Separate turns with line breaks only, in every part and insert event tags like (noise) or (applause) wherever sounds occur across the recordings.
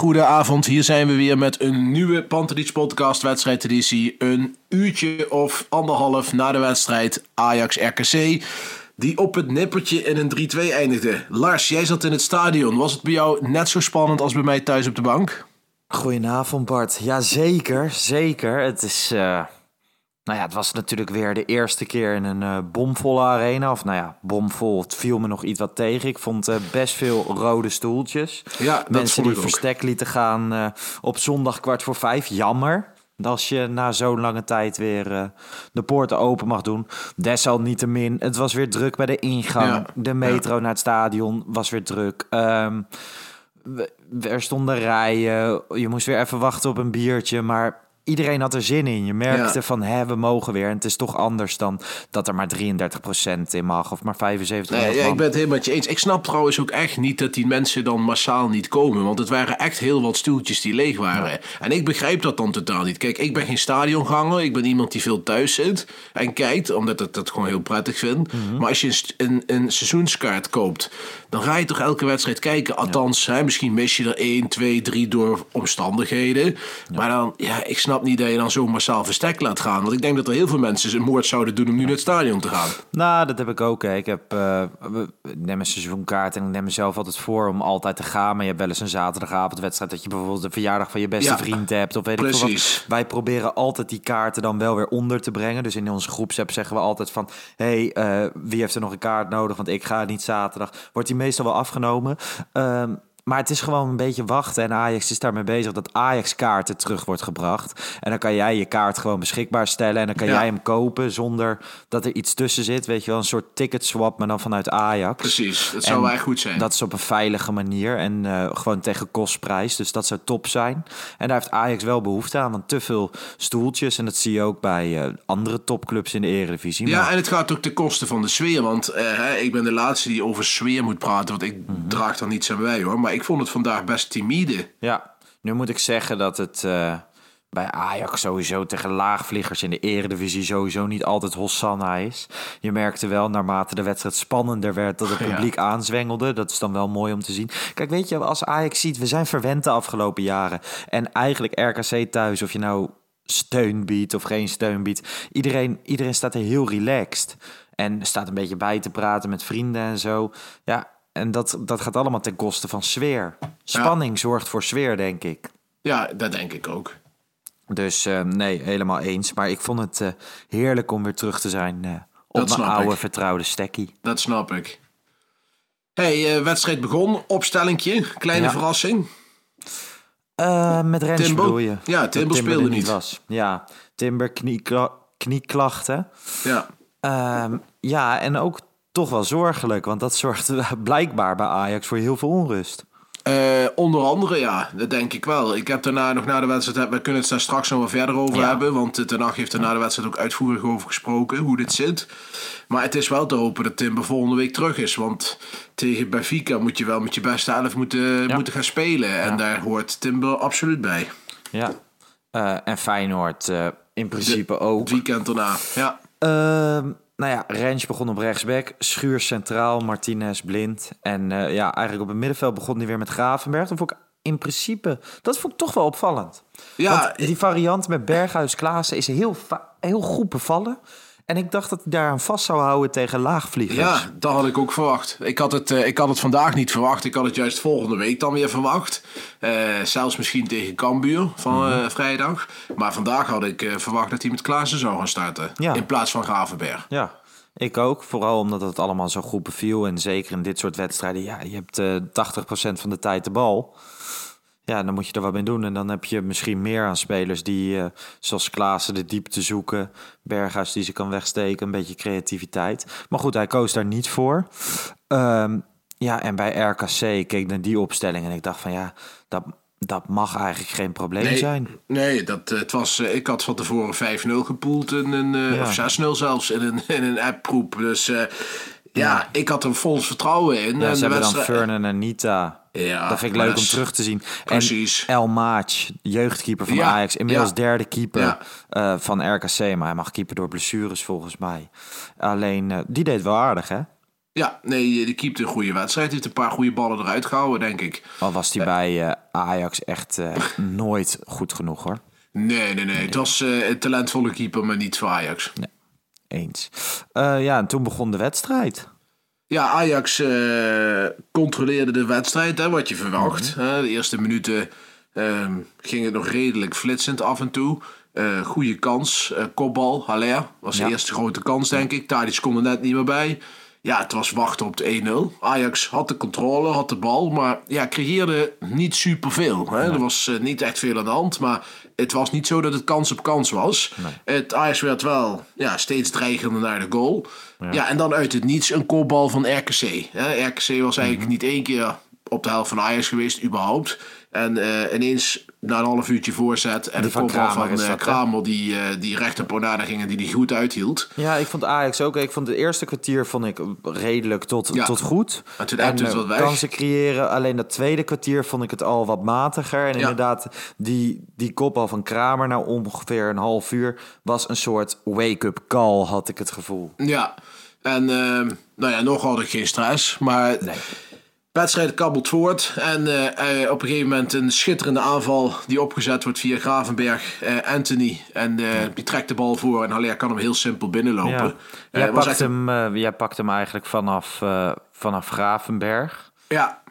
Hele goede avond. Hier zijn we weer met een nieuwe Pantelich podcast wedstrijdeditie. Een uurtje of anderhalf na de wedstrijd Ajax-RKC. Die op het nippertje in een 3-2 eindigde. Lars, jij zat in het stadion. Was het bij jou net zo spannend als bij mij thuis op de bank?
Goedenavond Bart. Ja, zeker, zeker. Het is, eh, nou ja, het was natuurlijk weer de eerste keer in een eh, bomvolle arena. Of nou ja, bomvol, het viel me nog iets wat tegen. Ik vond eh, best veel rode stoeltjes.
Ja, dat
Mensen die verstek lieten gaan eh, op zondag kwart voor vijf. Jammer. Als je na zo'n lange tijd weer de poorten open mag doen. Desalniettemin, het was weer druk bij de ingang.
Ja,
De metro naar het stadion was weer druk. Ehm, er stonden rijen. Je moest weer even wachten op een biertje. Maar iedereen had er zin in. Je merkte
Ja.
van, hè, we mogen weer. En het is toch anders dan dat er maar 33% in mag. Of maar 75%.
Nee, ja, ik ben het helemaal met je eens. Ik snap trouwens ook echt niet dat die mensen dan massaal niet komen. Want het waren echt heel wat stoeltjes die leeg waren. En ik begrijp dat dan totaal niet. Kijk, ik ben geen stadionganger. Ik ben iemand die veel thuis zit en kijkt. Omdat ik dat gewoon heel prettig vind. Maar als je een, een seizoenskaart koopt... dan ga je toch elke wedstrijd kijken. Althans, hè, misschien mis je er 1, 2, 3 door omstandigheden. Maar dan, ja, ik snap niet dat je dan zo massaal verstek laat gaan. Want ik denk dat er heel veel mensen een moord zouden doen om nu naar het stadion te gaan.
Nou, dat heb ik ook. Hè. Ik heb, we- ik neem een seizoenkaart en ik neem mezelf altijd voor om altijd te gaan. Maar je hebt wel eens een zaterdagavondwedstrijd dat je bijvoorbeeld de verjaardag van je beste
Ja,
vriend hebt. Of weet ik veel wat. Wij proberen altijd die kaarten dan wel weer onder te brengen. Dus in onze groepsapp zeggen we altijd van... hey, eh, wie heeft er nog een kaart nodig? Want ik ga niet zaterdag. Wordt die meestal wel afgenomen. Ehm, maar het is gewoon een beetje wachten. En Ajax is daarmee bezig dat Ajax-kaarten terug wordt gebracht. En dan kan jij je kaart gewoon beschikbaar stellen. En dan kan
Ja.
jij hem kopen zonder dat er iets tussen zit. Weet je wel, een soort ticket swap, maar dan vanuit Ajax.
Precies, dat zou wel echt goed zijn.
Dat is op een veilige manier en eh, gewoon tegen kostprijs. Dus dat zou top zijn. En daar heeft Ajax wel behoefte aan, want te veel stoeltjes. En dat zie je ook bij eh, andere topclubs in de Eredivisie.
Ja,
Maar-
en het gaat ook ten koste van de sfeer. Want eh, hè, ik ben de laatste die over sfeer moet praten. Want ik
Mhm.
draag daar niets aan bij hoor. Maar ik vond het vandaag best timide.
Ja, nu moet ik zeggen dat het eh, bij Ajax sowieso tegen laagvliegers in de eredivisie sowieso niet altijd Hosanna is. Je merkte wel naarmate de wedstrijd spannender werd dat het
Ja.
publiek aanzwengelde. Dat is dan wel mooi om te zien. Kijk, weet je, als Ajax ziet, we zijn verwend de afgelopen jaren. En eigenlijk RKC thuis, of je nou steun biedt of geen steun biedt. Iedereen, iedereen staat er heel relaxed. En staat een beetje bij te praten met vrienden en zo. Ja, en dat, dat gaat allemaal ten koste van sfeer. Spanning zorgt voor sfeer, denk ik.
Ja, dat denk ik ook.
Dus eh, nee, helemaal eens. Maar ik vond het eh, heerlijk om weer terug te zijn eh, op
Dat
mijn oude
ik.
vertrouwde stekkie.
Dat snap ik. hey, wedstrijd begon. Opstellingje. Kleine
Ja.
verrassing.
Met Rens
Timbo?
bedoel je?
Ja, Timbo speelde niet.
Was. Ja, Timber kniekla knieklachten.
Ja.
Ehm, ja, en ook toch wel zorgelijk. Want dat zorgt (laughs) blijkbaar bij Ajax voor heel veel onrust.
Eh, onder andere, ja, dat denk ik wel. Ik heb daarna nog na de wedstrijd, we kunnen het daar straks nog wel verder over
Ja.
hebben. Want eh, Ten Hag heeft er na de wedstrijd ook uitvoerig over gesproken, hoe dit zit. Maar het is wel te hopen dat Timber volgende week terug is. Want tegen Benfica moet je wel met je beste elf moeten, moeten gaan spelen. En daar hoort Timber absoluut bij.
Ja. Eh, en Feyenoord eh, in principe ook.
Het weekend daarna, ja.
Nou ja, Rens begon op rechtsback. Schuur centraal, Martinez blind. En eh, ja, eigenlijk op het middenveld begon hij weer met Gravenberg. Dat vond ik in principe, dat vond ik toch wel opvallend.
Ja,
Want die variant met Berghuis Klaassen is heel, heel goed bevallen. En ik dacht dat hij daar aan vast zou houden tegen laagvliegers.
Ja, dat had ik ook verwacht. Ik had, het, eh, ik had het vandaag niet verwacht. Ik had het juist volgende week dan weer verwacht. Eh, zelfs misschien tegen Cambuur van eh, vrijdag. Maar vandaag had ik verwacht dat hij met Klaassen zou gaan starten.
Ja.
In plaats van Gravenberg.
Ja, ik ook. Vooral omdat het allemaal zo goed beviel. En zeker in dit soort wedstrijden. Ja, je hebt eh 80% van de tijd de bal. Ja, dan moet je er wat mee doen. En dan heb je misschien meer aan spelers die, eh, zoals Klaassen, de diepte zoeken. Berghuis die ze kan wegsteken. Een beetje creativiteit. Maar goed, hij koos daar niet voor. Ehm, ja, en bij RKC keek ik naar die opstelling. En ik dacht van ja, dat, dat mag eigenlijk geen probleem zijn.
nee dat, eh, het was, eh, ik had van tevoren 5-0 gepoeld. In een,
Ja.
Of 6-0 zelfs in een, in een appgroep. Dus eh, ja, ik had er vol vertrouwen in.
Ja,
En
ze hebben dan Furnen en Nita.
Ja,
dat vind ik leuk om terug te zien.
Precies.
En El Maach, jeugdkeeper van
Ja,
Ajax. Inmiddels
ja.
derde keeper eh, van RKC. Maar hij mag keeper door blessures volgens mij. Alleen, eh, die deed wel aardig hè?
Ja, nee, die keept een goede wedstrijd. Heeft een paar goede ballen eruit gehouden, denk ik.
Al was hij bij eh, Ajax echt nooit goed genoeg hoor.
Nee, nee, nee. Het was een talentvolle keeper, maar niet voor Ajax.
Eens. Eh, ja, en toen begon de wedstrijd.
Ja, Ajax eh, controleerde de wedstrijd, hè, wat je verwacht.
Mhm.
De eerste minuten ehm, ging het nog redelijk flitsend af en toe. Eh goede kans, kopbal, Haller. Was de eerste grote kans, denk ik. Tadic kon er net niet meer bij. Ja, het was wachten op de 1-0. Ajax had de controle, had de bal, maar ja, creëerde niet superveel. Hè. Er was niet echt veel aan de hand, maar het was niet zo dat het kans op kans was. Het Ajax werd wel ja, steeds dreigender naar de goal. Ja. en dan uit het niets een kopbal van RKC. Hè. RKC was eigenlijk niet één keer op de helft van Ajax geweest, überhaupt. En eh, ineens na een half uurtje voorzet en de
van
kopbal
Kramer
van
is
eh? Kramer die, eh, die recht op Onana ging en die die goed uithield.
Ja, ik vond Ajax ook. Ik vond het eerste kwartier vond ik redelijk tot,
Ja.
tot goed.
En toen het wat weg.
kansen creëren. Alleen dat tweede kwartier vond ik het al wat matiger. En
Ja.
inderdaad, die, die kopbal van Kramer na ongeveer een half uur... was een soort wake-up call, had ik het gevoel.
Ja, en nou ja, nog had ik geen stress. Maar wedstrijd kabbelt voort. En eh, eh, op een gegeven moment een schitterende aanval die opgezet wordt via Gravenberg. eh, Anthony. En eh, die trekt de bal voor en Haller kan hem heel simpel binnenlopen.
Ja. Jij, pakt
echt
hem, jij pakt hem eigenlijk vanaf, vanaf Gravenberg.
Ja,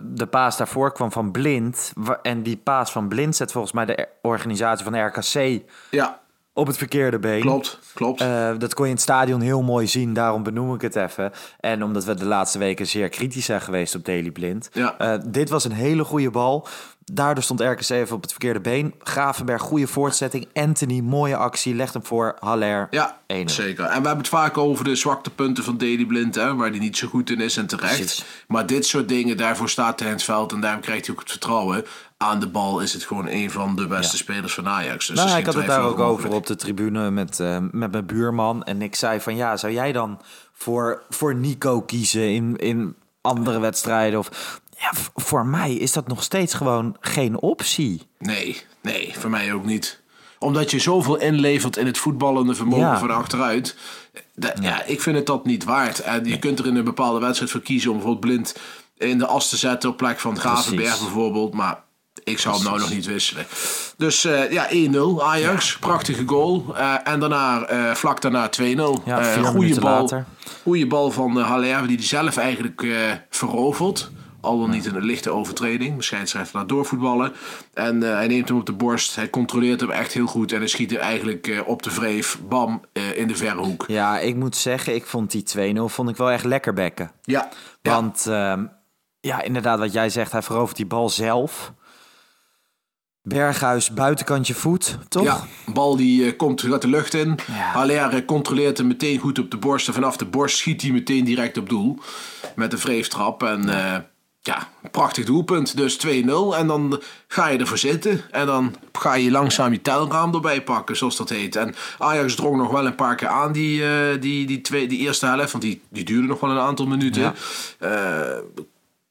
de paas daarvoor kwam van Blind. En die paas van Blind zet volgens mij de organisatie van de RKC
ja,
op het verkeerde been.
klopt, klopt.
Eh, dat kon je in het stadion heel mooi zien, daarom benoem ik het even. En omdat we de laatste weken zeer kritisch zijn geweest op Daily Blind.
Ja.
Eh, dit was een hele goede bal. Daardoor stond RKC even op het verkeerde been. Gravenberg, goede voortzetting. Anthony, mooie actie, legt hem voor. Haller,
Ja,
1-0.
zeker. En we hebben het vaak over de zwaktepunten van Daley Blind, hè, waar hij niet zo goed in is en terecht.
Precies.
Maar dit soort dingen, daarvoor staat hij in het veld en daarom krijgt hij ook het vertrouwen. Aan de bal is het gewoon een van de beste spelers van Ajax. Dus
Nou, ik had het daar ook
mogelijk.
over op de tribune met, eh, met mijn buurman. En ik zei van ja, zou jij dan voor, voor Nico kiezen in, in andere wedstrijden? Of, ja, voor mij is dat nog steeds gewoon geen optie.
Nee, nee, voor mij ook niet. Omdat je zoveel inlevert in het voetballende vermogen
Ja.
van achteruit. Ja. ik vind het dat niet waard. En je kunt er in een bepaalde wedstrijd voor kiezen om bijvoorbeeld blind in de as te zetten op plek van Gravenberg
Precies.
bijvoorbeeld. Maar ik zou hem nou nog niet wisselen. Dus eh, ja, 1-0 Ajax. Prachtige goal. Eh, en daarna, eh, vlak daarna 2-0.
Ja,
goede bal,
later.
Goede bal van Haller, die hij zelf eigenlijk verovert. Al dan niet in een lichte overtreding. Misschien schrijft hij naar doorvoetballen. En hij neemt hem op de borst. Hij controleert hem echt heel goed. En hij schiet hem eigenlijk op de wreef. Bam, in de verre hoek.
Ja, ik moet zeggen, ik vond die 2-0 vond ik wel echt lekker bekken.
Ja, ja.
Want ehm, ja, inderdaad, wat jij zegt, hij verovert die bal zelf. Berghuis, buitenkantje voet, toch?
Ja, bal die eh, komt gaat de lucht in.
Ja.
Haller eh, controleert hem meteen goed op de borst. En vanaf de borst schiet hij meteen direct op doel. Met een wreeftrap. En eh, ja, een prachtig doelpunt. Dus 2-0. En dan ga je ervoor zitten. En dan ga je langzaam je telraam erbij pakken, zoals dat heet. En Ajax drong nog wel een paar keer aan die, eh, die, die, twee, die eerste helft. Want die, die duurde nog wel een aantal minuten.
Ja.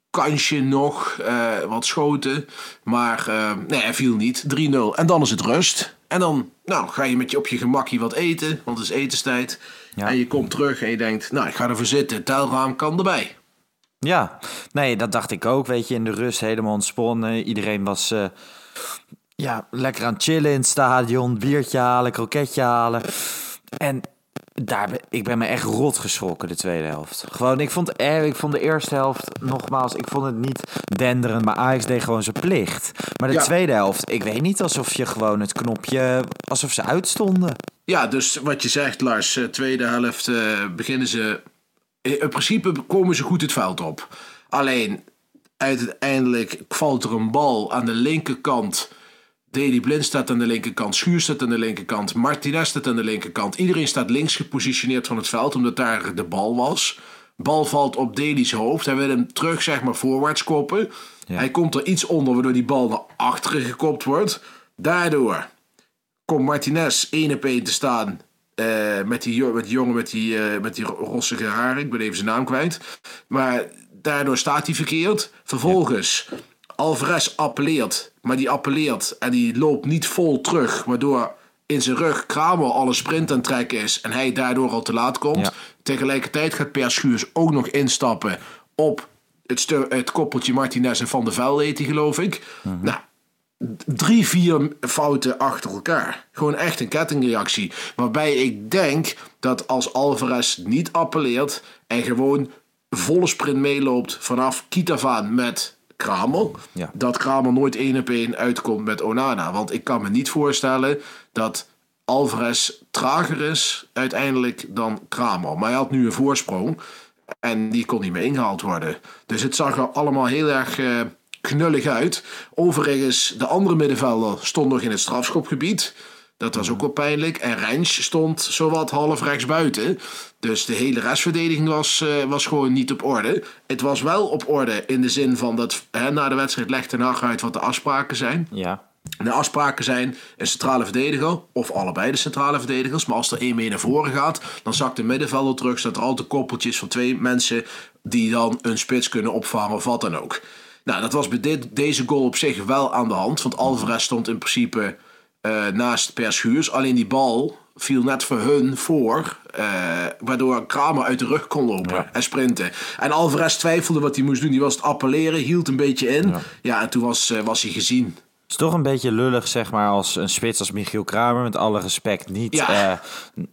Kansje nog, eh, wat schoten. Maar eh, nee, hij viel niet. 3-0. En dan is het rust. En dan nou, ga je met je op je gemakje wat eten, want het is etenstijd.
Ja.
En je komt terug en je denkt, nou, ik ga ervoor zitten. Het telraam kan erbij.
Ja, nee, dat dacht ik ook. Weet je, in de rust helemaal ontspannen. Iedereen was eh, ja, lekker aan het chillen in het stadion. Biertje halen, kroketje halen. En daar, ben- ik ben me echt rot geschrokken de tweede helft. Gewoon, ik vond, eh, ik vond de eerste helft, nogmaals, ik vond het niet denderend, maar Ajax deed gewoon zijn plicht. Maar de
Ja.
tweede helft, ik weet niet alsof je gewoon het knopje, alsof ze uitstonden.
Ja, dus wat je zegt, Lars, eh, tweede helft eh, beginnen ze. In principe komen ze goed het veld op. Alleen, uiteindelijk valt er een bal aan de linkerkant. Deli Blind staat aan de linkerkant, Schuur staat aan de linkerkant, Martinez staat aan de linkerkant. Iedereen staat links gepositioneerd van het veld, omdat daar de bal was. Bal valt op Deli's hoofd. Hij wil hem terug, zeg maar, voorwaarts koppen. Hij komt er iets onder, waardoor die bal naar achteren gekopt wordt. Daardoor komt Martinez één op één te staan eh, met, die, jo- met die jongen met die, eh, met die ro- rossige haren. Ik ben even zijn naam kwijt. Maar daardoor staat hij verkeerd. Vervolgens, Alvarez appelleert. Maar die appelleert en die loopt niet vol terug. Waardoor in zijn rug Kramer al een sprint aan het trekken is. En hij daardoor al te laat komt.
Ja.
Tegelijkertijd gaat Per Schuurs ook nog instappen op het, stu- het koppeltje Martinez en Van der Velde heet hij geloof ik. Nou, drie, vier fouten achter elkaar. Gewoon echt een kettingreactie. Waarbij ik denk dat als Alvarez niet appelleert en gewoon volle sprint meeloopt vanaf Kitavaan met Kramer,
Ja.
dat Kramer nooit één op één uitkomt met Onana. Want ik kan me niet voorstellen dat Alvarez trager is uiteindelijk dan Kramer. Maar hij had nu een voorsprong en die kon niet meer ingehaald worden. Dus het zag er allemaal heel erg eh, knullig uit. Overigens, de andere middenvelder stond nog in het strafschopgebied. Dat was ook wel pijnlijk. En Rens stond zowat half rechts buiten. Dus de hele restverdediging was, eh, was gewoon niet op orde. Het was wel op orde in de zin van dat hè, na de wedstrijd legt Ten Hag uit wat de afspraken zijn.
Ja.
De afspraken zijn een centrale verdediger, of allebei de centrale verdedigers. Maar als er één mee naar voren gaat, dan zakt de middenvelder terug. Zodat er altijd koppeltjes van twee mensen die dan een spits kunnen opvangen of wat dan ook. Nou, dat was bij dit, deze goal op zich wel aan de hand. Want Alvarez stond in principe eh, naast Per Schuurs. Alleen die bal viel net voor hun voor. eh, waardoor Kramer uit de rug kon lopen en sprinten. En Alvarez twijfelde wat hij moest doen. Die was het appelleren, hield een beetje in. Ja, en toen was, eh, was hij gezien.
Het is toch een beetje lullig, zeg maar, als een spits als Michiel Kramer, met alle respect, niet,
Ja.
eh,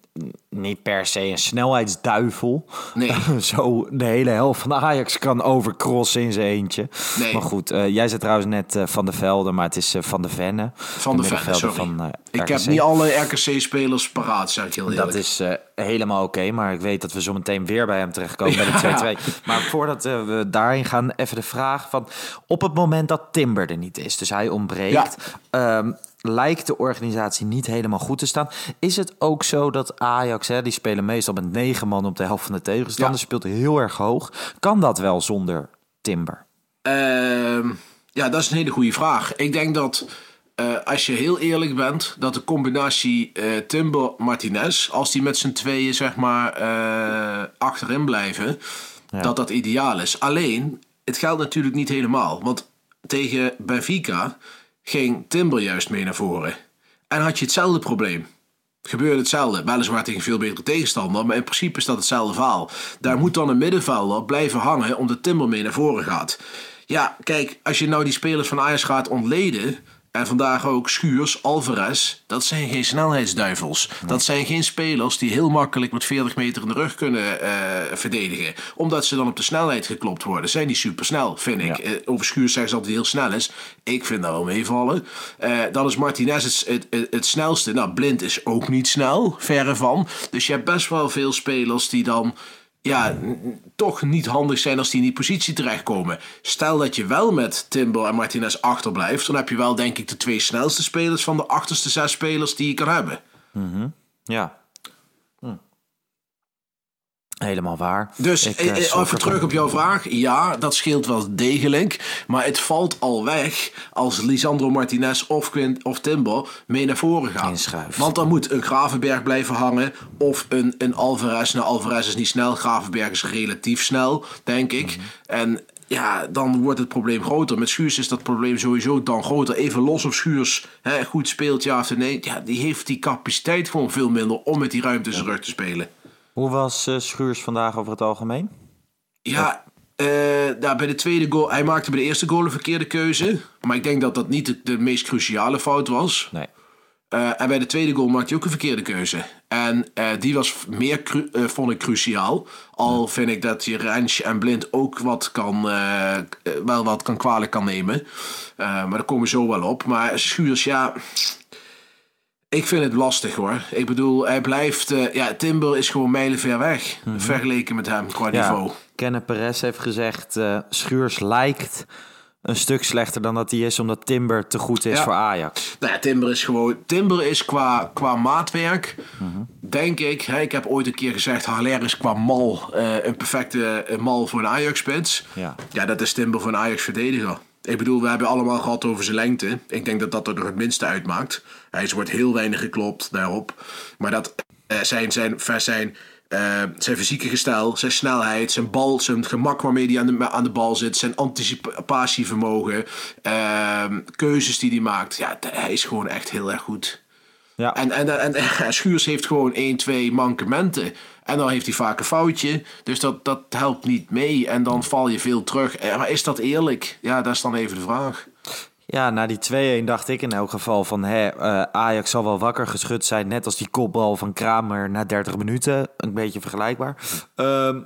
niet per se een snelheidsduivel.
Nee. (laughs)
Zo de hele helft van Ajax kan overcrossen in zijn eentje.
Nee.
Maar goed, eh, jij zei trouwens net eh, Van de Velde, maar het is eh, Van de Venne.
Van de, Ven,
middenvelder
sorry.
van,
ik heb niet alle RKC-spelers paraat, zeg ik heel eerlijk.
Dat is helemaal oké, maar ik weet dat we zo meteen weer bij hem terechtkomen bij de (laughs) 2-2. Maar voordat we daarin gaan, even de vraag van... Op het moment dat Timber er niet is, dus hij ontbreekt... ehm, lijkt de organisatie niet helemaal goed te staan. Is het ook zo dat Ajax, hè, die spelen meestal met negen man op de helft van de tegenstander...
Ja.
speelt heel erg hoog. Kan dat wel zonder Timber?
Ehm, ja, dat is een hele goede vraag. Ik denk dat, eh, als je heel eerlijk bent, dat de combinatie eh Timber-Martinez, als die met z'n tweeën zeg maar eh, achterin blijven, dat dat ideaal is. Alleen, het geldt natuurlijk niet helemaal. Want tegen Benfica ging Timber juist mee naar voren. En had je hetzelfde probleem. Gebeurde hetzelfde. Weliswaar tegen veel betere tegenstander, maar in principe is dat hetzelfde verhaal. Daar moet dan een middenvelder blijven hangen omdat Timber mee naar voren gaat. Ja, kijk, als je nou die spelers van Ajax gaat ontleden. En vandaag ook Schuurs, Alvarez. Dat zijn geen snelheidsduivels. Dat zijn geen spelers die heel makkelijk met 40 meter in de rug kunnen eh, verdedigen. Omdat ze dan op de snelheid geklopt worden. Zijn die supersnel, vind ik. Eh, over Schuurs zeggen ze altijd heel snel is. Ik vind dat wel meevallen. Eh, dan is Martinez het, het, het, het snelste. Nou, Blind is ook niet snel, verre van. Dus je hebt best wel veel spelers die dan ja, toch niet handig zijn als die in die positie terechtkomen. Stel dat je wel met Timber en Martinez achterblijft, dan heb je wel denk ik de twee snelste spelers van de achterste zes spelers die je kan hebben.
Ja. Helemaal waar.
Dus
Ik,
eh,
eh,
eh, even terug op jouw vraag. Ja, dat scheelt wel degelijk. Maar het valt al weg als Lisandro Martinez of, Quint, of Timber mee naar voren gaan.
Inschuift.
Want dan moet een Gravenberg blijven hangen. Of een, een Alvarez. Nou, Alvarez is niet snel. Gravenberg is relatief snel, denk ik. En ja, dan wordt het probleem groter. Met Schuurs is dat probleem sowieso dan groter. Even los of Schuurs hè, goed speelt, ja of nee. Ja, die heeft die capaciteit gewoon veel minder om met die ruimte in zijn rug te spelen.
Hoe was eh, Schuurs vandaag over het algemeen?
Ja, eh, nou, bij de tweede goal. Hij maakte bij de eerste goal een verkeerde keuze. Maar ik denk dat dat niet de, de meest cruciale fout was.
Nee.
Eh, en bij de tweede goal maakte hij ook een verkeerde keuze. En die was meer, cru- vond ik, cruciaal. Al vind ik dat je Rens en Blind ook wat kan, wel wat kan kwalijk kan nemen. Maar daar komen we zo wel op. Maar Schuurs, ja... Ik vind het lastig hoor. Ik bedoel, hij blijft... eh, ja, Timber is gewoon mijlenver weg. Vergeleken met hem qua niveau.
Ja, Kenneth Perez heeft gezegd, eh, Schuurs lijkt een stuk slechter dan dat hij is, omdat Timber te goed is
Ja.
voor Ajax.
Nou ja, Timber is gewoon. Timber is qua, qua maatwerk.
Mhm.
Denk ik. Hè, ik heb ooit een keer gezegd. Haller is qua mal. eh, een perfecte mal voor een Ajax-spits.
Ja.
ja, dat is Timber voor een Ajax-verdediger. Ik bedoel, we hebben allemaal gehad over zijn lengte. Ik denk dat dat er nog het minste uitmaakt. Hij is- wordt heel weinig geklopt daarop. Maar dat eh, zijn, zijn, zijn, eh, zijn fysieke gestel, zijn snelheid, zijn bal, zijn gemak waarmee hij aan de, aan de bal zit, zijn anticipatievermogen, ehm, keuzes die hij maakt. Ja, hij is gewoon echt heel erg goed.
Ja.
En, en, en, en (laughs) Schuurs heeft gewoon 1, 2 mankementen. En dan heeft hij vaak een foutje. Dus dat, dat helpt niet mee. En dan val je veel terug. Eh, Maar is dat eerlijk? Ja, dat is dan even de vraag.
Ja, na die 2-1 dacht ik in elk geval van... Hè, eh, Ajax zal wel wakker geschud zijn, net als die kopbal van Kramer na 30 minuten. Een beetje vergelijkbaar. Ehm,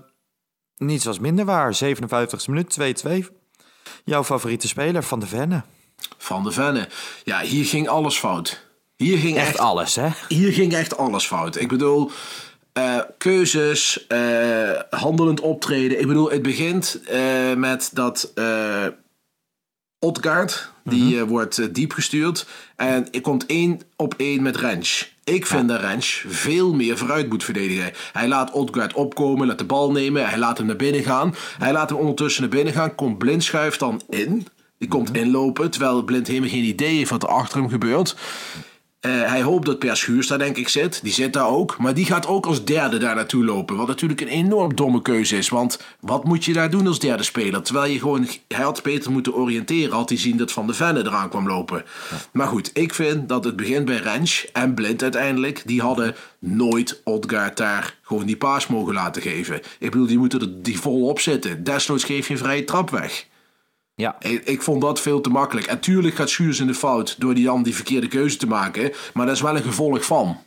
niets was minder waar. 57e minuut, 2-2. Jouw favoriete speler, Van de Venne.
Van de Venne. Ja, hier ging alles fout. Hier ging
Echt
echt,
alles, hè?
hier ging echt alles fout. Ik bedoel, eh, keuzes, eh, handelend optreden. Ik bedoel, het begint eh, met dat Odgaard, die eh, wordt diep gestuurd. En er komt één op één met Rens. Ik vind dat Rens veel meer vooruit moet verdedigen. Hij laat Odgaard opkomen, laat de bal nemen. Hij laat hem naar binnen gaan. Hij laat hem ondertussen naar binnen gaan. Komt Blind schuift dan in. Die komt inlopen, terwijl Blind helemaal geen idee heeft wat er achter hem gebeurt. Eh, hij hoopt dat Per Schuurs daar denk ik zit. Die zit daar ook. Maar die gaat ook als derde daar naartoe lopen. Wat natuurlijk een enorm domme keuze is. Want wat moet je daar doen als derde speler? Terwijl je gewoon... Hij had beter moeten oriënteren. Had hij zien dat Van de Venne eraan kwam lopen. Maar goed, ik vind dat het begint bij Rens en Blind uiteindelijk. Die hadden nooit Odgaard daar gewoon die paas mogen laten geven. Ik bedoel, die moeten er die volop zitten. Desnoods geef je een vrije trap weg.
Ja.
Ik, ik vond dat veel te makkelijk. En tuurlijk gaat Schuurs in de fout door die dan die verkeerde keuze te maken. Maar dat is wel een gevolg van.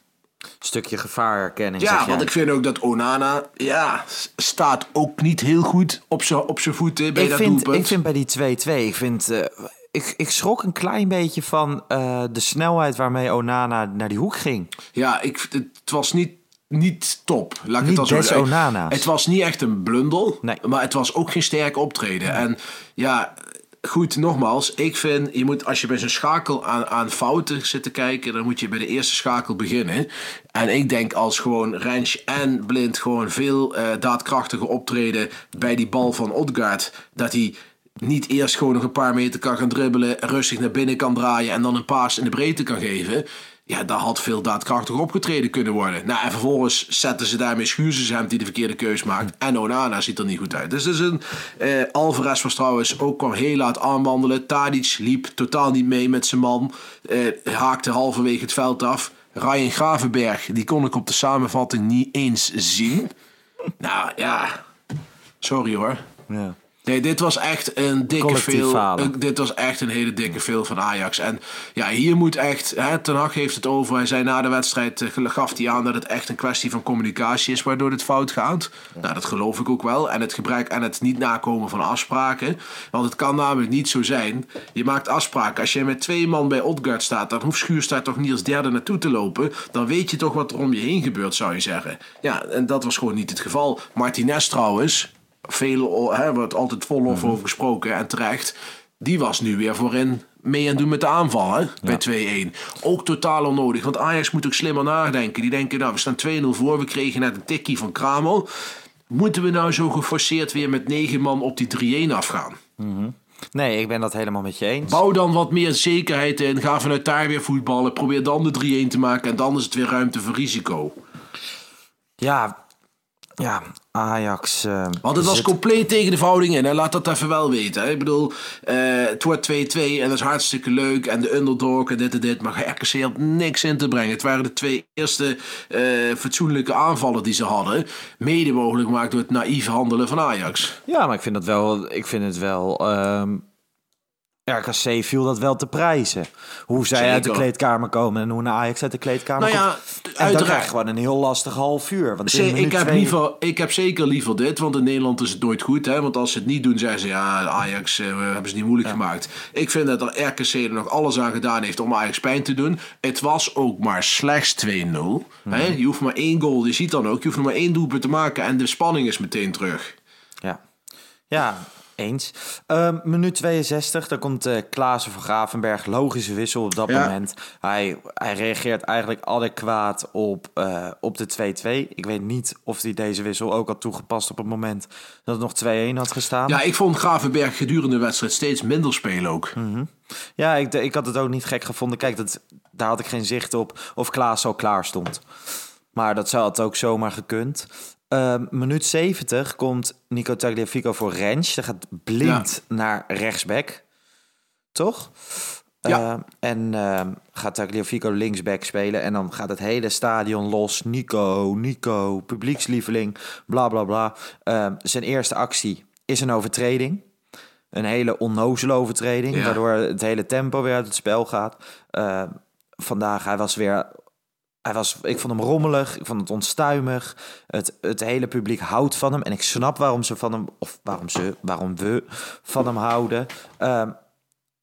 Stukje gevaarherkenning,
Ja, want ik vind ook dat Onana, ja, staat ook niet heel goed op zijn op zijn voeten bij
ik
dat
vind,
doelpunt.
ik vind bij die 2-2, ik vind... eh, ik, ik schrok een klein beetje van eh, de snelheid waarmee Onana naar die hoek ging.
Ja, ik, het was niet, niet top. Laat ik
Niet
het
des
zo. Het was niet echt een blundel,
Nee.
maar het was ook geen sterk optreden. En ja, goed, nogmaals, ik vind, je moet als je bij zo'n schakel aan, aan fouten zit te kijken, dan moet je bij de eerste schakel beginnen. En ik denk als gewoon Rens en Blind gewoon veel eh daadkrachtiger optreden bij die bal van Odgaard, dat hij niet eerst gewoon nog een paar meter kan gaan dribbelen, rustig naar binnen kan draaien en dan een paas in de breedte kan geven. Ja, dat had veel daadkrachtiger opgetreden kunnen worden. Nou, en vervolgens zetten ze daarmee Schuurses hem die de verkeerde keus maakt. En Onana ziet er niet goed uit. Dus is een... eh Alvarez was trouwens ook kwam heel laat aanwandelen. Tadic liep totaal niet mee met zijn man. Eh, haakte halverwege het veld af. Ryan Gravenberg, die kon ik op de samenvatting niet eens zien. (laughs) Nou ja, sorry hoor.
Ja.
Nee, dit was echt een dikke veel. een- Dit was echt een hele dikke veel van Ajax. En ja, hier moet echt. Hè, Ten Hag heeft het over. Hij zei na de wedstrijd. eh, gaf hij aan dat het echt een kwestie van communicatie is. waardoor het fout gaat. Nou, dat geloof ik ook wel. En het gebrek en het niet nakomen van afspraken. Want het kan namelijk niet zo zijn. Je maakt afspraken. Als je met twee man bij Odgaard staat. dan hoeft Schuurs daar toch niet als derde naartoe te lopen. Dan weet je toch wat er om je heen gebeurt, zou je zeggen. Ja, en dat was gewoon niet het geval. Martinez trouwens veel, hè, wordt altijd vol lof over gesproken en terecht. Die was nu weer voorin mee aan doen met de aanval hè, bij 2-1. Ook totaal onnodig, want Ajax moet ook slimmer nadenken. Die denken, nou, we staan 2-0 voor, we kregen net een tikkie van Kramel. Moeten we nou zo geforceerd weer met negen man op die 3-1 afgaan?
Nee, ik ben dat helemaal met je eens.
Bouw dan wat meer zekerheid in. Ga vanuit daar weer voetballen. Probeer dan de 3-1 te maken. En dan is het weer ruimte voor risico.
Ja, ja Ajax... eh,
Want het was
zit-
compleet tegen de verhouding in. Laat dat even wel weten. Hè. Ik bedoel, eh, het wordt 2-2 en dat is hartstikke leuk. En de underdog en dit en dit. Maar RKC had niks in te brengen. Het waren de twee eerste eh, fatsoenlijke aanvallen die ze hadden. Mede mogelijk gemaakt door het naïef handelen van Ajax.
Ja, maar ik vind, dat wel, ik vind het wel... ehm, RKC viel dat wel te prijzen. Hoe zij uit de kleedkamer komen en hoe naar Ajax uit de kleedkamer
Nou ja,
komt. En dan
uiteraard.
gewoon een heel lastig half uur. Want
Zee- ik, heb
twee-
liever, ik heb zeker liever dit, want in Nederland is het nooit goed. Hè? Want als ze het niet doen, zeggen ze ja, Ajax eh, hebben ze niet moeilijk gemaakt. Ik vind dat er RKC er nog alles aan gedaan heeft om Ajax pijn te doen. Het was ook maar slechts 2-0. hè? Je hoeft maar één goal, je ziet dan ook, je hoeft nog maar één doelpunt te maken en de spanning is meteen terug.
Ja, ja eens. Ehm, minuut 62, daar komt eh Klaassen van Gravenberg. Logische wissel op dat
Ja.
moment. Hij, hij reageert eigenlijk adequaat op, eh, op de 2-2. Ik weet niet of hij deze wissel ook had toegepast op het moment dat het nog 2-1 had gestaan.
Ja, ik vond Gravenberg gedurende de wedstrijd steeds minder spelen ook.
Ja, ik, ik had het ook niet gek gevonden. Kijk, dat, daar had ik geen zicht op of Klaas al klaar stond. Maar dat zou het ook zomaar gekund. Ehm, minuut 70 komt Nico Tagliafico voor Rens. Hij gaat blind naar rechtsback. Toch?
Ja.
Ehm, en ehm, gaat Tagliafico linksback spelen. En dan gaat het hele stadion los. Nico, Nico, publiekslieveling, bla bla bla. Zijn eerste actie is een overtreding. Een hele onnozele overtreding,
Ja.
waardoor het hele tempo weer uit het spel gaat. Vandaag, hij was weer... Hij was, ik vond hem rommelig, ik vond het onstuimig. Het, het hele publiek houdt van hem. En ik snap waarom ze van hem, of waarom ze, waarom we van hem houden. Ehm,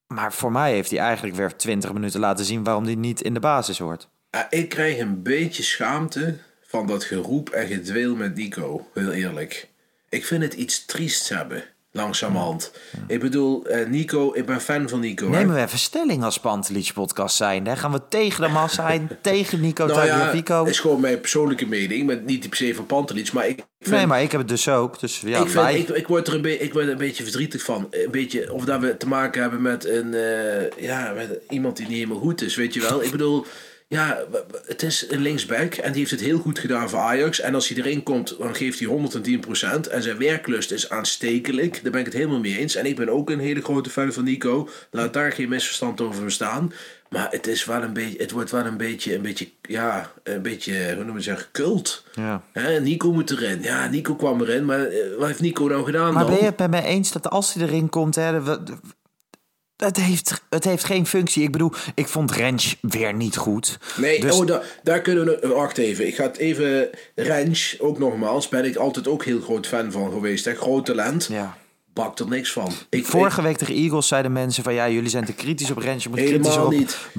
maar voor mij heeft hij eigenlijk weer 20 minuten laten zien waarom hij niet in de basis hoort.
Ik krijg een beetje schaamte van dat geroep en gedweel met Nico, heel eerlijk. Ik vind het iets triest hebben, langzamerhand. Ik bedoel, eh, Nico, ik ben fan van Nico. hè.
Nemen we even stelling als Pantelic podcast zijn. Hè? Gaan we tegen de massa zijn, (laughs) tegen Nico
Nou ja, is gewoon mijn persoonlijke mening. Ik ben niet per se van Pantelic, maar ik vind...
Nee, maar ik heb het dus ook. Dus ja,
ik, vind,
wij...
ik, ik, word er een be- ik word er een beetje verdrietig van. Een beetje, of dat we te maken hebben met, een, eh, ja, met iemand die niet helemaal goed is, weet je wel. Ik bedoel, ja, het is een linksback en die heeft het heel goed gedaan voor Ajax. En als hij erin komt, dan geeft hij 110%. En zijn werklust is aanstekelijk. Daar ben ik het helemaal mee eens. En ik ben ook een hele grote fan van Nico. Laat daar geen misverstand over bestaan. Maar het, is wel een beetje, het wordt wel een beetje, een beetje, ja, een beetje, hoe noem je het, cult.
Ja.
Nico moet erin. Ja, Nico kwam erin, maar eh, wat heeft Nico nou gedaan
Maar
dan?
ben je het met mij eens dat als hij erin komt... Hè, het, heeft, het heeft geen functie. Ik bedoel, ik vond Rens weer niet goed.
Nee,
Dus-
oh, da- daar kunnen we... Wacht even, ik ga het even... Rens, ook nogmaals, ben ik altijd ook heel groot fan van geweest. Hè? Groot talent,
Ja.
bakt er niks van. Ik,
Vorige week tegen Eagles zeiden mensen van... ja, jullie zijn te kritisch op Rens. Je moet
Helemaal
kritisch op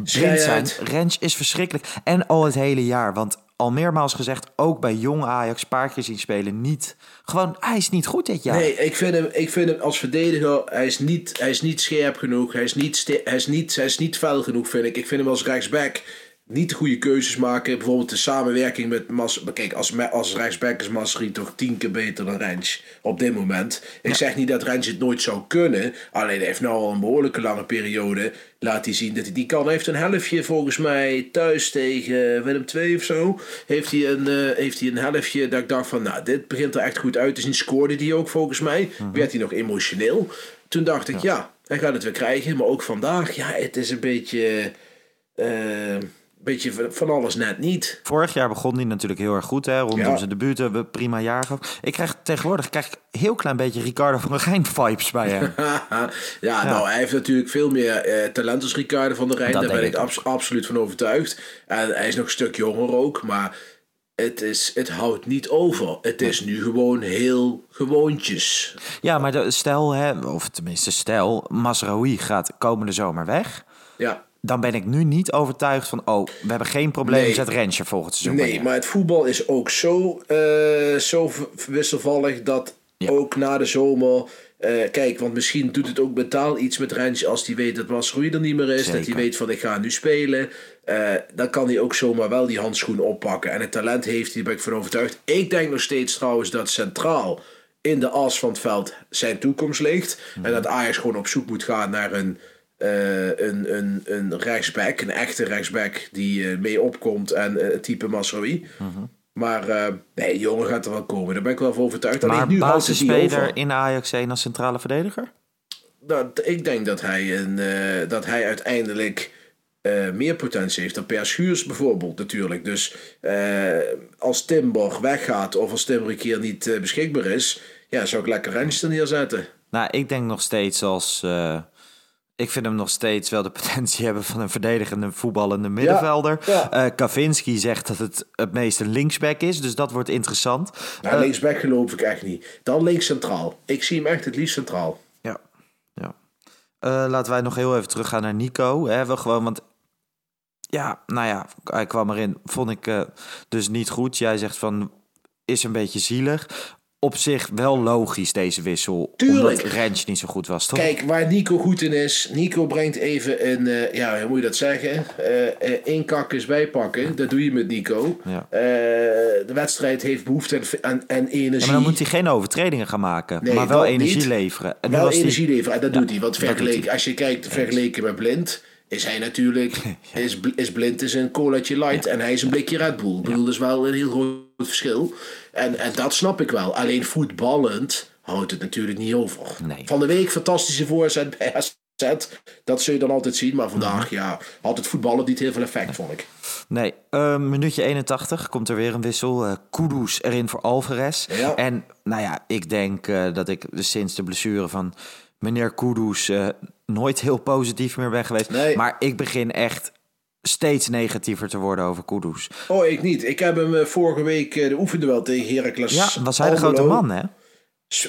niet.
Zijn. Rens is verschrikkelijk. En al het hele jaar. Want al meermaals gezegd... ook bij jong Ajax paar keer zien spelen. Niet, gewoon, hij is niet goed dit jaar.
Nee, ik vind, hem, ik vind hem als verdediger, hij is niet, hij is niet scherp genoeg. Hij is niet, hij, is niet, hij is niet fel genoeg, vind ik. Ik vind hem als rechtsback niet de goede keuzes maken. Bijvoorbeeld de samenwerking met Mas. Kijk, als, als rechtsback is Masri toch tien keer beter dan Rens op dit moment. Ik zeg niet dat Rens het nooit zou kunnen. Alleen hij heeft nou al een behoorlijke lange periode. Laat hij zien dat hij die kan. Hij heeft een helftje volgens mij thuis tegen Willem II of zo. Heeft hij een, eh, heeft hij een helftje dat ik dacht van, nou, dit begint er echt goed uit te zien. Scoorde hij ook volgens mij. Werd hij nog emotioneel. Toen dacht ik, ja, hij gaat het weer krijgen. Maar ook vandaag, ja, het is een beetje... eh, beetje van- alles net niet.
Vorig jaar begon hij natuurlijk heel erg goed. Hè? Rondom
Ja.
zijn we prima jaar gehad. Ik krijg tegenwoordig krijg ik een heel klein beetje Ricardo van der Gijn vibes bij hem. (laughs)
ja, nou, hij heeft natuurlijk veel meer eh, talent als Ricardo van der Rijn.
Dat
Daar ben ik
ik
abs- absoluut van overtuigd. En hij is nog een stuk jonger ook, maar het, is, het houdt niet over. Het is nu gewoon heel gewoontjes.
Ja, maar de, stel, hè, of tenminste stel, Masraoui gaat komende zomer weg.
Ja.
Dan ben ik nu niet overtuigd van, oh, we hebben geen probleem,
Nee.
zet Rensje volgend seizoen
Nee, maar het voetbal is ook zo, eh, zo wisselvallig dat
Ja.
ook na de zomer. eh, kijk, want misschien doet het ook mentaal iets met Rens als hij weet dat Masroei er niet meer is. Dat hij weet van ik ga nu spelen. Eh, dan kan hij ook zomaar wel die handschoen oppakken. En het talent heeft hij, daar ben ik van overtuigd. Ik denk nog steeds trouwens dat centraal in de as van het veld zijn toekomst ligt.
Mhm.
En dat Ajax gewoon op zoek moet gaan naar een, eh, een, een, een rechtsback. Een echte rechtsback die eh, mee opkomt. En het type Masrowi.
Mhm.
Maar nee, jongen gaat er wel komen. Daar ben ik wel van overtuigd. Alleen
maar
nu het niet
basisspeler in Ajax 1 als centrale verdediger?
Dat, ik denk dat hij, een, dat hij uiteindelijk meer potentie heeft dan Per Schuurs bijvoorbeeld natuurlijk. Dus eh, als Timber weggaat of als Timber een keer niet beschikbaar is... Ja, zou ik lekker Rens er neerzetten.
Nou, ik denk nog steeds als... eh, Ik vind hem nog steeds wel de (laughs) potentie hebben van een verdedigende voetballende middenvelder.
ja.
Eh, Kavinski zegt dat het het meest een linksback is, dus dat wordt interessant.
Nou, linksback geloof ik echt niet. Dan links centraal. Ik zie hem echt het liefst centraal.
Ja, ja. Eh, laten wij nog heel even teruggaan naar Nico. Hè, we gewoon, want ja, nou ja, hij kwam erin, vond ik eh, dus niet goed. Jij zegt van, is een beetje zielig. Op zich wel logisch deze wissel,
Tuurlijk.
omdat Rens niet zo goed was, toch?
Kijk, waar Nico goed in is. Nico brengt even een, eh, ja, hoe moet je dat zeggen? Eh eh, één kakkers bijpakken. Dat doe je met Nico.
Ja.
Eh, de wedstrijd heeft behoefte aan, energie.
Ja, maar dan moet hij geen overtredingen gaan maken,
Nee,
maar wel energie
niet.
leveren. En
wel energie leveren. En dat
Ja,
doet hij. Want vergeleken,
hij.
als je kijkt vergeleken met Blind, is hij natuurlijk, (laughs) is, is Blind is een colaatje light en hij is een blikje Red Bull. Ik bedoel, dat is wel een heel groot verschil. En, en dat snap ik wel. Alleen voetballend houdt het natuurlijk niet over.
Nee.
Van de week fantastische voorzet bij AZ. Dat zul je dan altijd zien. Maar vandaag,
Mhm.
ja, had het voetballen niet heel veel effect, vond ik.
Nee, eh, minuutje 81 komt er weer een wissel. Eh Kudus erin voor Alvarez.
Ja.
En nou ja, ik denk eh, dat ik sinds de blessure van meneer Kudus eh, nooit heel positief meer ben geweest.
Nee.
Maar ik begin echt steeds negatiever te worden over Kudus.
Oh, ik niet. Ik heb hem eh, vorige week uh, de oefenduel tegen Heracles
Ja, was hij de grote man, hè?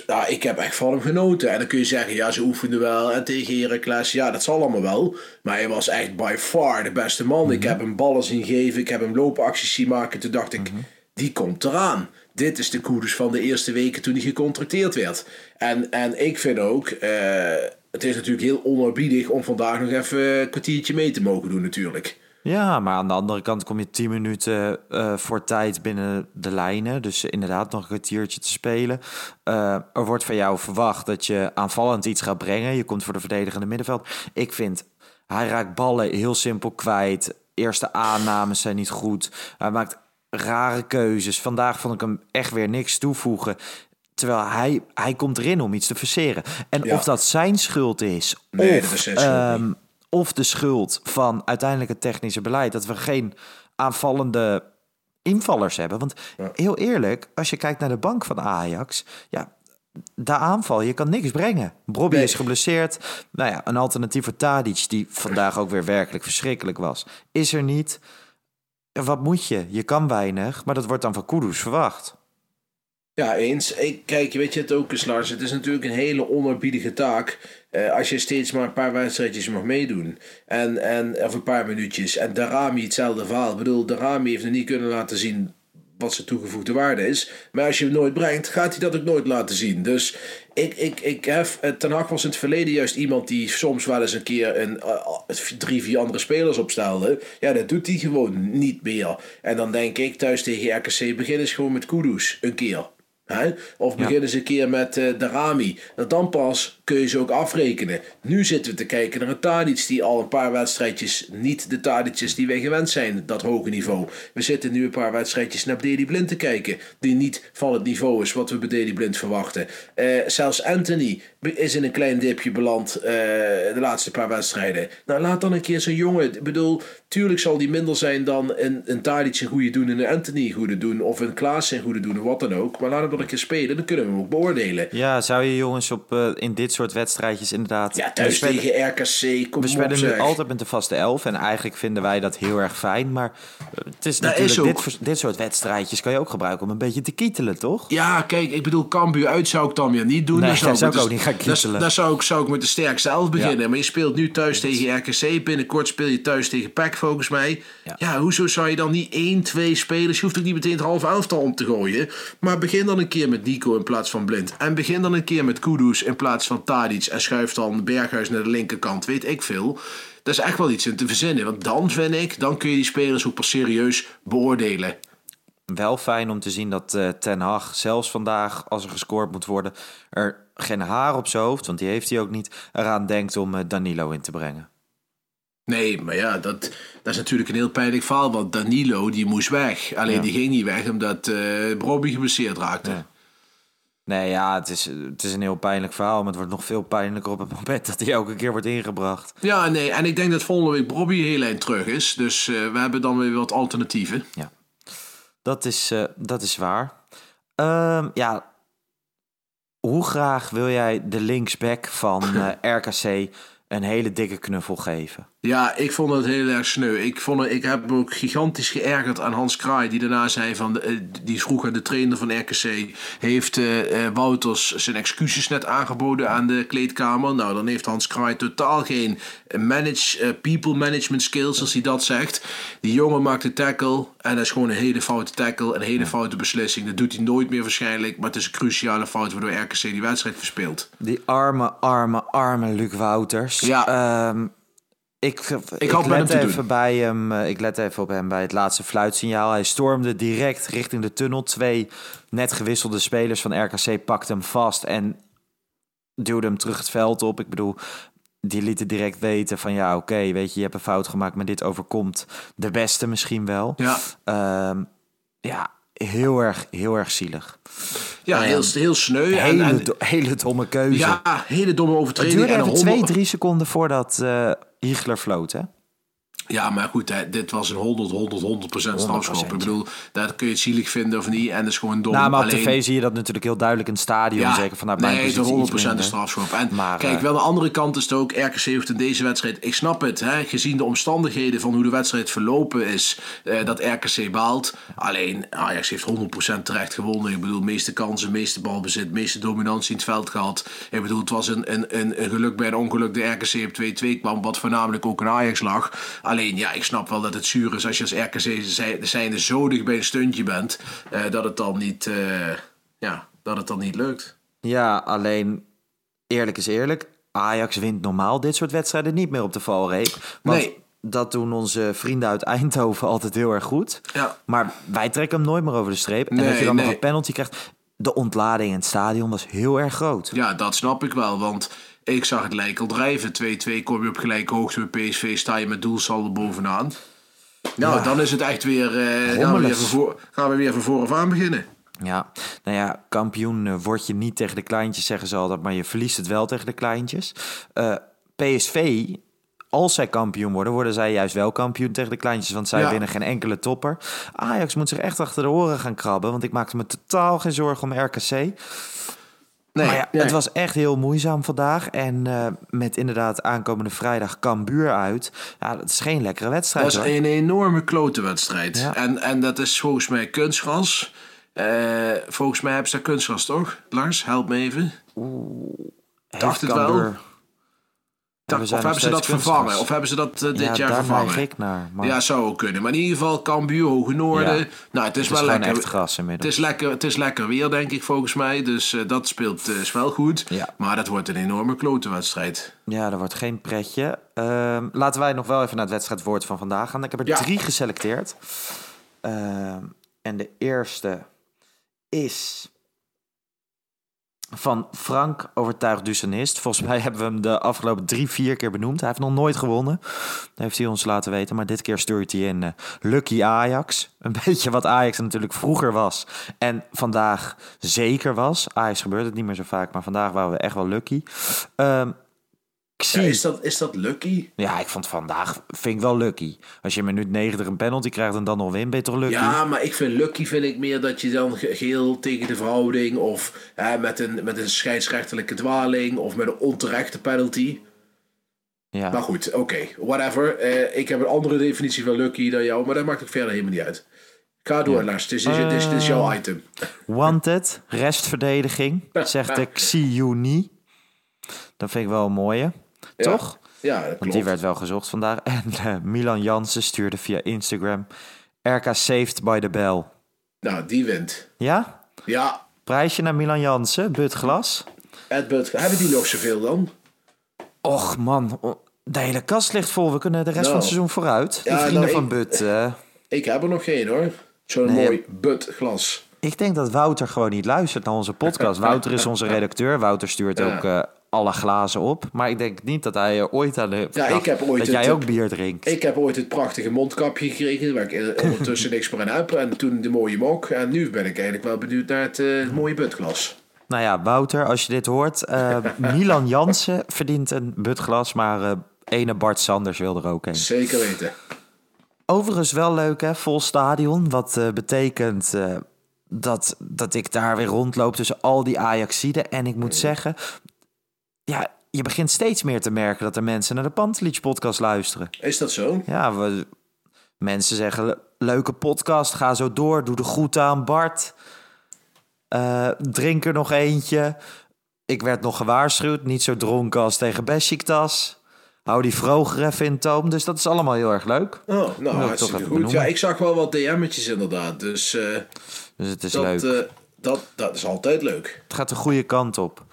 Nou, ik heb echt van hem genoten. En dan kun je zeggen, ja, ze oefenden wel. En tegen Heracles, ja, dat zal allemaal wel. Maar hij was echt by far de beste man. Ik heb hem ballen zien geven. Ik heb hem loopacties zien maken. Toen dacht ik, die komt eraan. Dit is de koers van de eerste weken toen hij gecontracteerd werd. En, en ik vind ook, eh, het is natuurlijk heel onerbiedig om vandaag nog even een kwartiertje mee te mogen doen natuurlijk.
Ja, maar aan de andere kant kom je 10 minuten eh, voor tijd binnen de lijnen. Dus inderdaad nog een kwartiertje te spelen. Eh, er wordt van jou verwacht dat je aanvallend iets gaat brengen. Je komt voor de verdedigende middenveld. Ik vind, hij raakt ballen heel simpel kwijt. Eerste aannames zijn niet goed. Hij maakt rare keuzes. Vandaag vond ik hem echt weer niks toevoegen. Terwijl hij, hij komt erin om iets te verseren. En
Ja.
of dat zijn schuld is,
Nee,
of,
dat is zijn schuld
ehm. Of de schuld van uiteindelijk het technische beleid. Dat we geen aanvallende invallers hebben. Want heel eerlijk, als je kijkt naar de bank van Ajax... ja, de aanval, je kan niks brengen. Bobby
Nee.
is geblesseerd. Nou ja, een alternatief voor Tadic, die vandaag ook weer werkelijk verschrikkelijk was, is er niet. Wat moet je? Je kan weinig, maar dat wordt dan van Kudus verwacht.
Ja, eens. Ik, kijk, weet je het ook eens, Lars? Het is natuurlijk een hele oneerbiedige taak. Eh, als je steeds maar een paar wedstrijdjes mag meedoen. En, en, of een paar minuutjes. En Darami hetzelfde verhaal. Ik bedoel, Darami heeft nog niet kunnen laten zien wat zijn toegevoegde waarde is. Maar als je hem nooit brengt, gaat hij dat ook nooit laten zien. Dus ik, ik, ik heb, eh, Ten Hag was in het verleden juist iemand die soms wel eens een keer een, eh, drie, vier andere spelers opstelde. Ja, dat doet hij gewoon niet meer. En dan denk ik thuis tegen RKC, begin eens gewoon met Kudus. Een keer. Hè? Of begin eens een keer met eh Darami. En dan pas kun je ze ook afrekenen. Nu zitten we te kijken naar een Tadic die al een paar wedstrijdjes niet de Tadic die wij gewend zijn, dat hoge niveau. We zitten nu een paar wedstrijdjes naar Deli Blind te kijken, die niet van het niveau is wat we bij Deli Blind verwachten. Eh, zelfs Anthony is in een klein dipje beland eh, de laatste paar wedstrijden. Nou, laat dan een keer zo'n jongen. Ik bedoel, tuurlijk zal die minder zijn dan een, een Tadic een goede doen en een Anthony een goede doen. Of een Klaas een goede doen, of wat dan ook. Maar laat hem dan een keer spelen, dan kunnen we hem ook beoordelen.
Ja, zou je jongens op eh, in dit soort wedstrijdjes inderdaad...
Ja, thuis
we
tegen RKC, kom
we spelen nu altijd met de vaste elf en eigenlijk vinden wij dat heel erg fijn. Maar eh, het is
Dat
natuurlijk
is
dit, dit soort wedstrijdjes kan je ook gebruiken om een beetje te kietelen, toch?
Ja, kijk, ik bedoel, Cambuur uit zou ik dan weer niet doen.
Nee,
Dan
daar (laughs) zou ik ook niet gaan kietelen.
Daar zou ik, zou ik met de sterkste elf beginnen.
Ja.
Maar je speelt nu thuis tegen RKC. Binnenkort speel je thuis tegen PEC, volgens mij.
Ja.
Ja. hoezo zou je dan niet één, twee spelers... Je hoeft ook niet meteen het halve elftal om te gooien. Maar begin dan een keer met Nico in plaats van Blind. En begin dan een keer met Kudus in plaats van Tadic. En schuif dan Berghuis naar de linkerkant. Weet ik veel. Daar is echt wel iets in te verzinnen. Want dan vind ik, dan kun je die spelers ook pas serieus beoordelen.
Wel fijn om te zien dat eh, Ten Hag zelfs vandaag, als er gescoord moet worden, er geen haar op zijn hoofd, want die heeft hij ook niet, eraan denkt om eh, Danilo in te brengen.
Nee, maar ja, dat, dat is natuurlijk een heel pijnlijk verhaal. Want Danilo, die moest weg. Alleen
Ja.
die ging niet weg omdat eh Bobby geblesseerd raakte.
Ja. Nee, ja, het is, het is een heel pijnlijk verhaal, maar het wordt nog veel pijnlijker op het (laughs) moment dat hij elke keer wordt ingebracht.
Ja, nee. En ik denk dat volgende week Bobby heel eind terug is. Dus eh, we hebben dan weer wat alternatieven.
Ja, dat is, eh, dat is waar. Ehm, ja, hoe graag wil jij de linksback van (laughs) eh, RKC een hele dikke knuffel geven.
Ja, ik vond het heel erg sneu. Ik, vond het, ik heb me ook gigantisch geërgerd aan Hans Kraai, die daarna zei van, eh, die vroeg aan de trainer van RKC, heeft eh, eh, Wouters zijn excuses net aangeboden aan de kleedkamer? Nou, dan heeft Hans Kraai totaal geen manage, people management skills, als hij dat zegt. Die jongen maakt de tackle en dat is gewoon een hele foute tackle, een hele foute beslissing. Dat doet hij nooit meer waarschijnlijk, maar het is een cruciale fout waardoor RKC die wedstrijd verspeelt.
Die arme, arme, arme Luc Wouters.
Ja.
Ehm, ik, ik, let even
doen.
bij hem. eh, Ik let even op hem bij het laatste fluitsignaal. Hij stormde direct richting de tunnel. Twee net gewisselde spelers van RKC pakten hem vast en duwden hem terug het veld op. Ik bedoel, die lieten direct weten van ja, oké, weet je, je hebt een fout gemaakt, maar dit overkomt de beste misschien wel.
Ja.
Ehm, ja, heel erg, heel erg zielig.
Ja, heel, heel sneu.
Hele,
en,
hele domme keuze.
ja, hele domme
Het
overtreding.
duurde
en een
even twee, drie seconden voordat eh Hiegler floot, hè?
Ja, maar goed, hè, dit was een 100, 100, 100 procent strafschop. Ik
100%,
bedoel, daar kun je het zielig vinden of niet. En dat is gewoon dom.
Nou, maar op
Alleen-
tv zie je dat natuurlijk heel duidelijk in het stadion. zeker vanuit mijn
nee, het is
positie
100%
iets
een
minder.
strafschop. En
Maar,
kijk,
eh,
wel aan de andere kant is het ook, RKC heeft in deze wedstrijd, ik snap het, hè, gezien de omstandigheden van hoe de wedstrijd verlopen is, eh, dat RKC baalt. Alleen, Ajax heeft 100% terecht gewonnen. Ik bedoel, meeste kansen, meeste balbezit, meeste dominantie in het veld gehad. Ik bedoel, het was een, een, een, een geluk bij een ongeluk de RKC op 2-2 kwam, wat voornamelijk ook een Ajax lag. Alleen, ja, ik snap wel dat het zuur is als je als RKC zij- zijnde zo dicht bij een stuntje bent, eh, dat het dan niet, eh, ja, dat het dan niet lukt.
Ja, alleen eerlijk is eerlijk. Ajax wint normaal dit soort wedstrijden niet meer op de valreep. Want
Nee.
dat doen onze vrienden uit Eindhoven altijd heel erg goed.
Ja.
Maar wij trekken hem nooit meer over de streep. en dat je dan nog een penalty krijgt. De ontlading in het stadion was heel erg groot.
Ja, dat snap ik wel, want ik zag het lijk al drijven. 2-2 kom je op gelijke hoogte bij PSV, sta je met doelsaldo bovenaan. Nou, dan is het echt weer, eh, gaan, we weer voor, gaan we weer van vooraf aan beginnen.
Ja, nou ja, kampioen eh, word je niet tegen de kleintjes, zeggen ze altijd, maar je verliest het wel tegen de kleintjes. Eh, PSV, als zij kampioen worden, worden zij juist wel kampioen tegen de kleintjes, want zij
Ja.
winnen geen enkele topper. Ajax moet zich echt achter de oren gaan krabben, want ik maakte me totaal geen zorgen om RKC.
Nee,
maar ja,
nee.
het was echt heel moeizaam vandaag. En eh, met inderdaad aankomende vrijdag Cambuur uit. Ja, dat is geen lekkere wedstrijd.
Dat is
hoor.
een enorme klote wedstrijd.
Ja.
En, en dat is volgens mij kunstgras. Eh, volgens mij hebben ze daar kunstgras, toch? Lars, help me even.
Heeft
dacht het
Cambuur-
wel. Of hebben ze dat
steeds
vervangen? Of hebben ze dat eh, dit
ja,
jaar vervangen?
ik naar. Maar
Ja, zou ook kunnen. Maar in ieder geval, Cambuur, Hoge Noorden.
Ja.
Nou, het is
het
wel lekker.
echt gras
Het is, lekker, het is lekker weer, denk ik, volgens mij. Dus eh, dat speelt eh, is wel goed.
Ja.
Maar dat wordt een enorme klote wedstrijd.
Ja, dat wordt geen pretje. Ehm, laten wij nog wel even naar het wedstrijdwoord van vandaag gaan. Ik heb er drie geselecteerd. Ehm, en de eerste is van Frank Overtuigd Dusanist. Volgens mij hebben we hem de afgelopen drie, vier keer benoemd. Hij heeft nog nooit gewonnen. Dat heeft hij ons laten weten. Maar dit keer stuurt hij in eh, Lucky Ajax. Een (laughs) beetje wat Ajax natuurlijk vroeger was. En vandaag zeker was. Ajax gebeurt het niet meer zo vaak. Maar vandaag waren we echt wel lucky. Ik
Ja, is, dat, is dat lucky?
ja, ik vond vandaag vind ik wel lucky. Als je in minuut 90 een penalty krijgt en dan nog je toch lucky?
Ja, maar ik vind lucky vind ik meer dat je dan ge- geheel tegen de verhouding... of hè, met, een, met een scheidsrechterlijke dwaling... of met een onterechte penalty.
Ja.
Maar goed, oké, whatever. Eh, ik heb een andere definitie van lucky dan jou... maar dat maakt ook verder helemaal niet uit. Ga door, Lars. Het is, het is jouw
Eh,
item.
Wanted, restverdediging, (laughs) zegt de Xiuni. Dat vind ik wel een mooie.
Ja.
Toch?
Ja, dat
Want
klopt.
die werd wel gezocht vandaag. (laughs) En eh, Milan Jansen stuurde via Instagram. RK saved by the bell.
Nou, die wint.
Ja?
Ja,
Prijsje naar Milan Jansen, But Glas.
Ed. Hebben die nog zoveel dan?
Och man, de hele kast ligt vol. We kunnen de rest van het
Nou.
seizoen vooruit. Die
Ja,
vrienden
nou,
van
ik-
But. eh,
Ik heb er nog geen hoor. Zo'n
Nee.
mooi Butt glas.
Ik denk dat Wouter gewoon niet luistert naar onze podcast. (laughs) Wouter is onze redacteur. Wouter stuurt
Ja.
ook eh, alle glazen op. Maar ik denk niet dat hij ooit aan de
Ja, ik heb ooit
dat
het-
jij ook bier drinkt.
Ik heb ooit het prachtige mondkapje gekregen, waar ik ondertussen niks meer aan heb. En toen de mooie mok. En nu ben ik eigenlijk wel benieuwd naar het eh, mooie Buttglas.
Nou ja, Wouter, als je dit hoort. eh, (laughs) Milan Jansen verdient een butglas, maar eh, ene Bart Sanders wil er ook een.
Zeker weten.
Overigens wel leuk hè, vol stadion. Wat betekent dat, dat ik daar weer rondloop tussen al die Ajaxiden. En ik moet zeggen, ja, je begint steeds meer te merken dat er mensen naar de Pantelich podcast luisteren.
Is dat zo?
Ja, we, mensen zeggen, "Le- leuke podcast, ga zo door, doe de groeten aan Bart. Eh, drink er nog eentje. Ik werd nog gewaarschuwd, niet zo dronken als tegen Besiktas. Hou die vroger even in toom, dus dat is allemaal heel erg leuk.
Oh, nou, hartstikke goed. Ja, ik zag wel wat DM'tjes inderdaad. Dus eh,
Dus het is
dat,
leuk.
eh, dat, dat is altijd leuk.
Het gaat de goede kant op.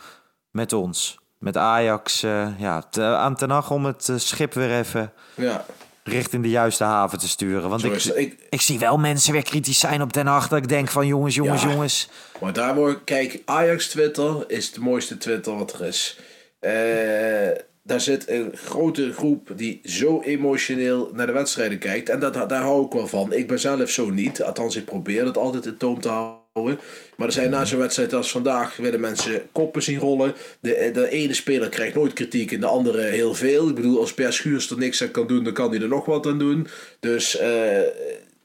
Met ons. Met Ajax. eh, ja, te- aan ten Hag om het eh, schip weer even
Ja,
richting de juiste haven te sturen. Want ik.
Ik,
ik zie wel mensen weer kritisch zijn op Den Haag. Dat ik denk van jongens, jongens,
Ja.
jongens.
maar daar word kijk, Ajax Twitter is de mooiste Twitter wat er is. Eh, daar zit een grote groep die zo emotioneel naar de wedstrijden kijkt. En dat, daar hou ik wel van. Ik ben zelf zo niet. Althans, ik probeer dat altijd in toom te houden. Maar er zijn na zo'n wedstrijd als vandaag willen mensen koppen zien rollen. De, de ene speler krijgt nooit kritiek en de andere heel veel. Ik bedoel, als Per Schuurs er niks aan kan doen, dan kan hij er nog wat aan doen. Dus eh,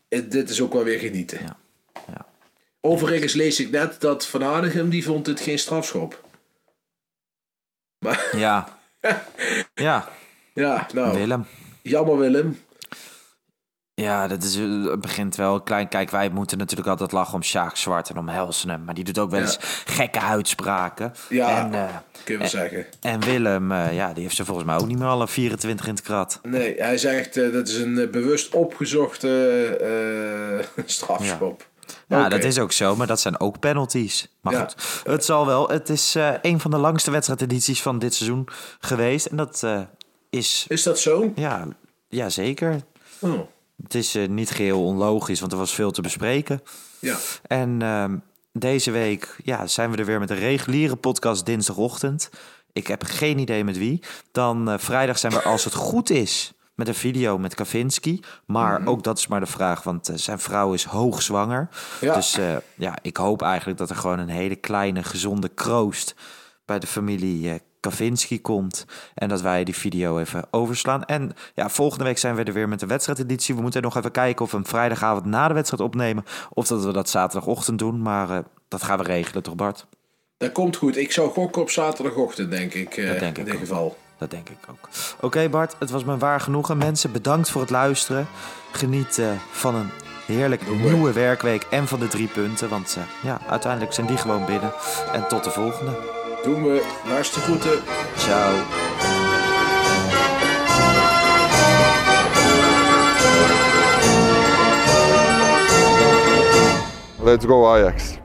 dit is ook wel weer genieten.
Ja. Ja.
Overigens lees ik net dat Van Aardigem die vond het geen strafschop. Maar
Ja. (laughs) ja,
ja, nou,
Willem.
jammer Willem.
Ja, dat is, eh, het begint wel klein. Kijk, wij moeten natuurlijk altijd lachen om Sjaak Zwart en om Helsenem. Maar die doet ook wel
Ja.
eens gekke uitspraken.
Ja.
En,
Kun je wel zeggen.
en Willem, eh, ja, die heeft ze volgens mij ook niet meer alle 24 in het krat.
Nee, hij zegt eh, dat is een bewust opgezochte (laughs) strafschop.
Ja, dat is ook zo, maar dat zijn ook penalties. Maar
Ja.
goed, het zal wel. Het is een van de langste wedstrijdedities van dit seizoen geweest. En dat is,
Is dat zo?
ja, ja, zeker.
Oh,
Het is eh, niet geheel onlogisch, want er was veel te bespreken.
ja.
En ehm, deze week ja, zijn we er weer met een reguliere podcast dinsdagochtend. Ik heb geen idee met wie. Dan eh, vrijdag zijn we, als het goed is, met een video met Kavinski. Maar
Mhm.
ook dat is maar de vraag, want eh, zijn vrouw is hoogzwanger.
Ja.
Dus ja, ik hoop eigenlijk dat er gewoon een hele kleine, gezonde kroost bij de familie Kavinski komt. En dat wij die video even overslaan. En ja, volgende week zijn we er weer met de wedstrijdeditie. We moeten nog even kijken of we hem vrijdagavond na de wedstrijd opnemen. Of dat we dat zaterdagochtend doen. Maar eh, dat gaan we regelen, toch Bart?
Dat komt goed. Ik zou gokken op zaterdagochtend, denk ik. eh,
Dat denk
in
ik
dit
ook.
geval.
Dat denk ik ook. Oké Bart, het was me waar genoegen. Mensen, bedankt voor het luisteren. Geniet eh, van een heerlijk nieuwe werkweek en van de drie punten. Want ja, uiteindelijk zijn die gewoon binnen. En tot de volgende.
Doen we. Luister groeten.
Ciao.
Let's go Ajax.